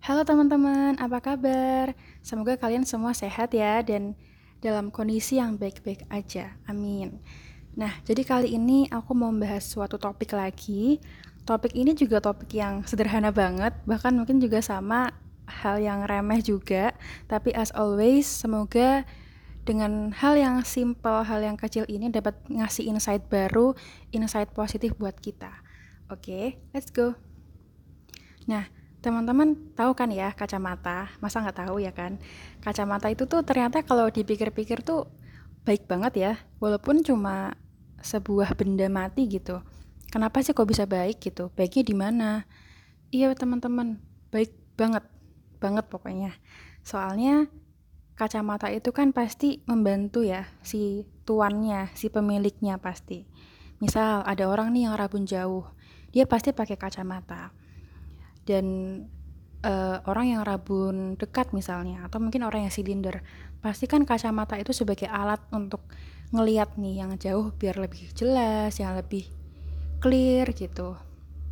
Halo teman-teman, apa kabar? Semoga kalian semua sehat ya dan dalam kondisi yang baik-baik aja. Amin. Nah, jadi kali ini aku mau membahas suatu topik lagi. Topik ini juga topik yang sederhana banget, bahkan mungkin juga sama hal yang remeh juga. Tapi as always, semoga dengan hal yang simple, hal yang kecil ini dapat ngasih insight baru, insight positif buat kita. Oke, okay, let's go. Nah, Teman-teman tahu kan ya kacamata? Masa nggak tahu ya kan? Kacamata itu tuh ternyata kalau dipikir-pikir tuh baik banget ya, walaupun cuma sebuah benda mati gitu. Kenapa sih kok bisa baik gitu? Baiknya di mana? Iya teman-teman, baik banget, banget pokoknya. Soalnya kacamata itu kan pasti membantu ya si tuannya, si pemiliknya pasti. Misal ada orang nih yang rabun jauh, dia pasti pakai kacamata dan uh, orang yang rabun dekat misalnya atau mungkin orang yang silinder pasti kan kacamata itu sebagai alat untuk ngeliat nih yang jauh biar lebih jelas yang lebih clear gitu.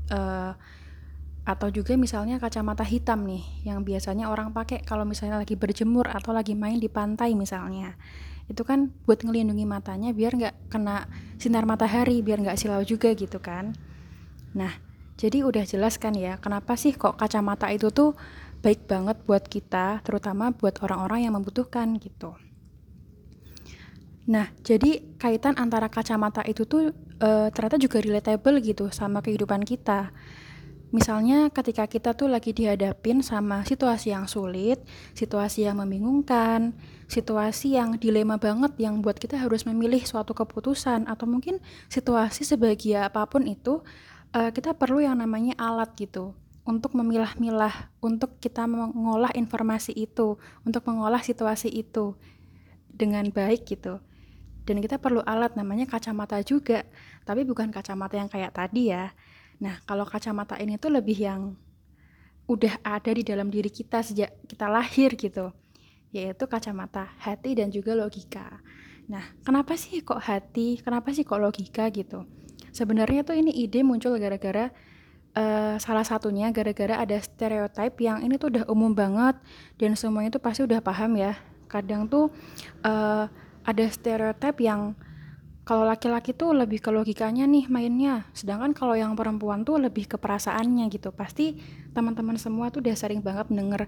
Uh, atau juga misalnya kacamata hitam nih yang biasanya orang pakai kalau misalnya lagi berjemur atau lagi main di pantai misalnya. Itu kan buat ngelindungi matanya biar nggak kena sinar matahari biar nggak silau juga gitu kan. Nah jadi udah jelas kan ya, kenapa sih kok kacamata itu tuh baik banget buat kita, terutama buat orang-orang yang membutuhkan gitu. Nah, jadi kaitan antara kacamata itu tuh e, ternyata juga relatable gitu sama kehidupan kita. Misalnya ketika kita tuh lagi dihadapin sama situasi yang sulit, situasi yang membingungkan, situasi yang dilema banget yang buat kita harus memilih suatu keputusan atau mungkin situasi sebahagia apa pun itu uh, kita perlu yang namanya alat gitu untuk memilah-milah, untuk kita mengolah informasi itu, untuk mengolah situasi itu dengan baik gitu. Dan kita perlu alat namanya kacamata juga, tapi bukan kacamata yang kayak tadi ya. Nah, kalau kacamata ini tuh lebih yang udah ada di dalam diri kita sejak kita lahir gitu, yaitu kacamata hati dan juga logika. Nah, kenapa sih kok hati? Kenapa sih kok logika gitu? Sebenarnya tuh ini ide muncul gara-gara uh, salah satunya gara-gara ada stereotip yang ini tuh udah umum banget dan semuanya tuh pasti udah paham ya. Kadang tuh uh, ada stereotip yang kalau laki-laki tuh lebih ke logikanya nih mainnya, sedangkan kalau yang perempuan tuh lebih ke perasaannya gitu. Pasti teman-teman semua tuh udah sering banget denger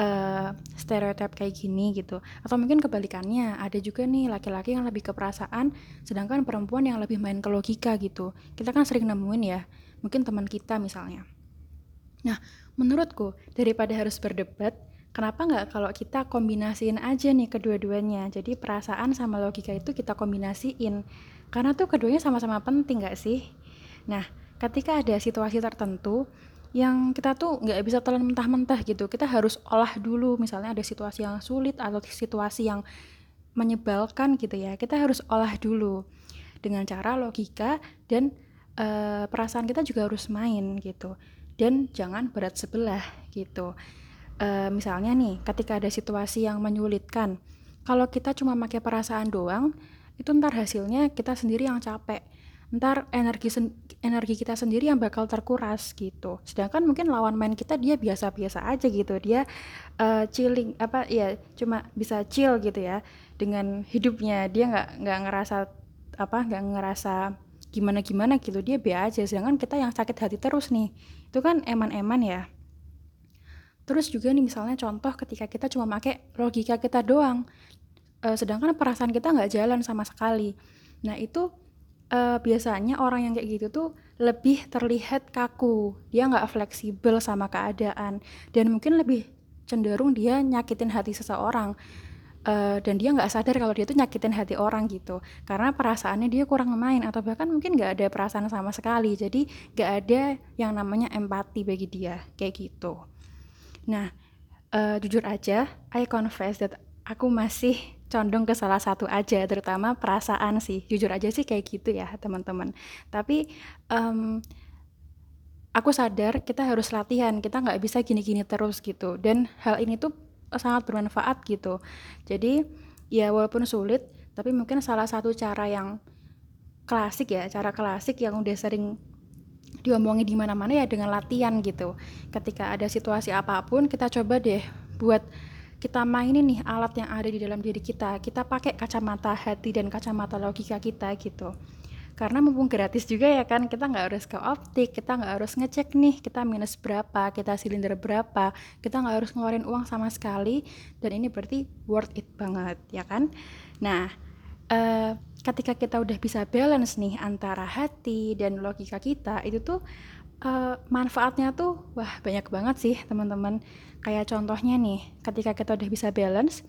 uh, stereotip kayak gini gitu. Atau mungkin kebalikannya ada juga nih laki-laki yang lebih ke perasaan sedangkan perempuan yang lebih main ke logika gitu. Kita kan sering nemuin ya mungkin teman kita misalnya. Nah menurutku daripada harus berdebat kenapa nggak kalau kita kombinasiin aja nih kedua-duanya? Jadi perasaan sama logika itu kita kombinasiin. Karena tuh keduanya sama-sama penting nggak sih? Nah ketika ada situasi tertentu yang kita tuh nggak bisa telan mentah-mentah gitu. Kita harus olah dulu misalnya ada situasi yang sulit atau situasi yang menyebalkan gitu ya. Kita harus olah dulu dengan cara logika dan e, perasaan kita juga harus main gitu. Dan jangan berat sebelah gitu. E, misalnya nih ketika ada situasi yang menyulitkan kalau kita cuma pakai perasaan doang itu ntar hasilnya kita sendiri yang capek ntar energi energi kita sendiri yang bakal terkuras gitu. Sedangkan mungkin lawan main kita dia biasa-biasa aja gitu. Dia uh, chilling apa ya cuma bisa chill gitu ya dengan hidupnya. Dia nggak nggak ngerasa apa nggak ngerasa gimana gimana gitu. Dia biasa aja. Sedangkan kita yang sakit hati terus nih. Itu kan eman-eman ya. Terus juga nih misalnya contoh ketika kita cuma pakai logika kita doang. Uh, sedangkan perasaan kita nggak jalan sama sekali. Nah itu uh, biasanya orang yang kayak gitu tuh lebih terlihat kaku. Dia nggak fleksibel sama keadaan. Dan mungkin lebih cenderung dia nyakitin hati seseorang. Uh, dan dia nggak sadar kalau dia tuh nyakitin hati orang gitu. Karena perasaannya dia kurang main atau bahkan mungkin nggak ada perasaan sama sekali. Jadi nggak ada yang namanya empati bagi dia kayak gitu. Nah uh, jujur aja I confess that aku masih condong ke salah satu aja terutama perasaan sih. Jujur aja sih kayak gitu ya teman-teman. Tapi um, aku sadar kita harus latihan kita nggak bisa gini-gini terus gitu. Dan hal ini tuh sangat bermanfaat gitu. Jadi ya walaupun sulit tapi mungkin salah satu cara yang klasik ya cara klasik yang udah sering diomongin di mana-mana ya dengan latihan gitu. Ketika ada situasi apa pun, kita coba deh buat kita mainin nih alat yang ada di dalam diri kita. Kita pakai kacamata hati dan kacamata logika kita gitu. Karena mumpung gratis juga ya kan, kita nggak harus ke optik, kita nggak harus ngecek nih kita minus berapa, kita silinder berapa, kita nggak harus ngeluarin uang sama sekali. Dan ini berarti worth it banget ya kan. Nah, uh, ketika kita udah bisa balance nih antara hati dan logika kita itu tuh uh, manfaatnya tuh wah banyak banget sih teman-teman. Kayak contohnya nih ketika kita udah bisa balance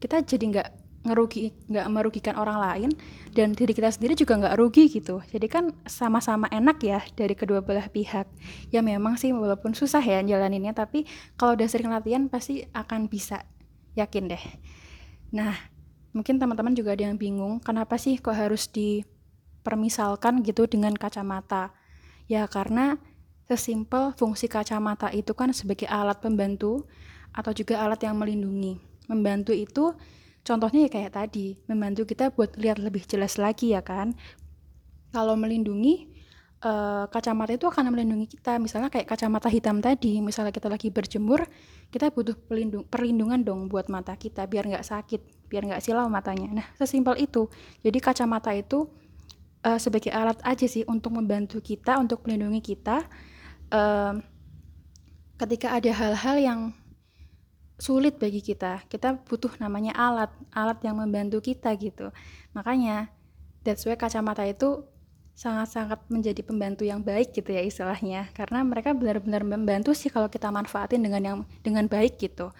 kita jadi nggak ngerugi nggak merugikan orang lain dan diri kita sendiri juga nggak rugi gitu. Jadi kan sama-sama enak ya dari kedua belah pihak. Ya memang sih walaupun susah ya jalaninnya tapi kalau udah sering latihan pasti akan bisa. Yakin deh. Nah mungkin teman-teman juga ada yang bingung kenapa sih kok harus dipermisalkan gitu dengan kacamata? Ya karena sesimpel fungsi kacamata itu kan sebagai alat pembantu atau juga alat yang melindungi membantu itu contohnya ya kayak tadi membantu kita buat lihat lebih jelas lagi ya kan kalau melindungi uh, kacamata itu akan melindungi kita misalnya kayak kacamata hitam tadi misalnya kita lagi berjemur kita butuh pelindung, perlindungan dong buat mata kita biar nggak sakit biar nggak silau matanya. Nah, sesimpel itu. Jadi kacamata itu uh, sebagai alat aja sih untuk membantu kita, untuk melindungi kita uh, ketika ada hal-hal yang sulit bagi kita. Kita butuh namanya alat, alat yang membantu kita gitu. Makanya that's why kacamata itu sangat-sangat menjadi pembantu yang baik gitu ya istilahnya karena mereka benar-benar membantu sih kalau kita manfaatin dengan yang dengan baik gitu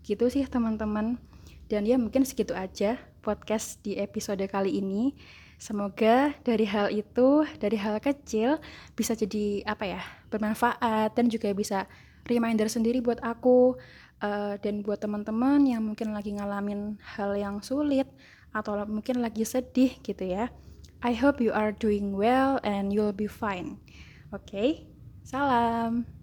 gitu sih teman-teman dan ya mungkin segitu aja podcast di episode kali ini. Semoga dari hal itu, dari hal kecil bisa jadi apa ya, bermanfaat dan juga bisa reminder sendiri buat aku uh, dan buat teman-teman yang mungkin lagi ngalamin hal yang sulit atau mungkin lagi sedih gitu ya. I hope you are doing well and you'll be fine. Oke, okay? salam.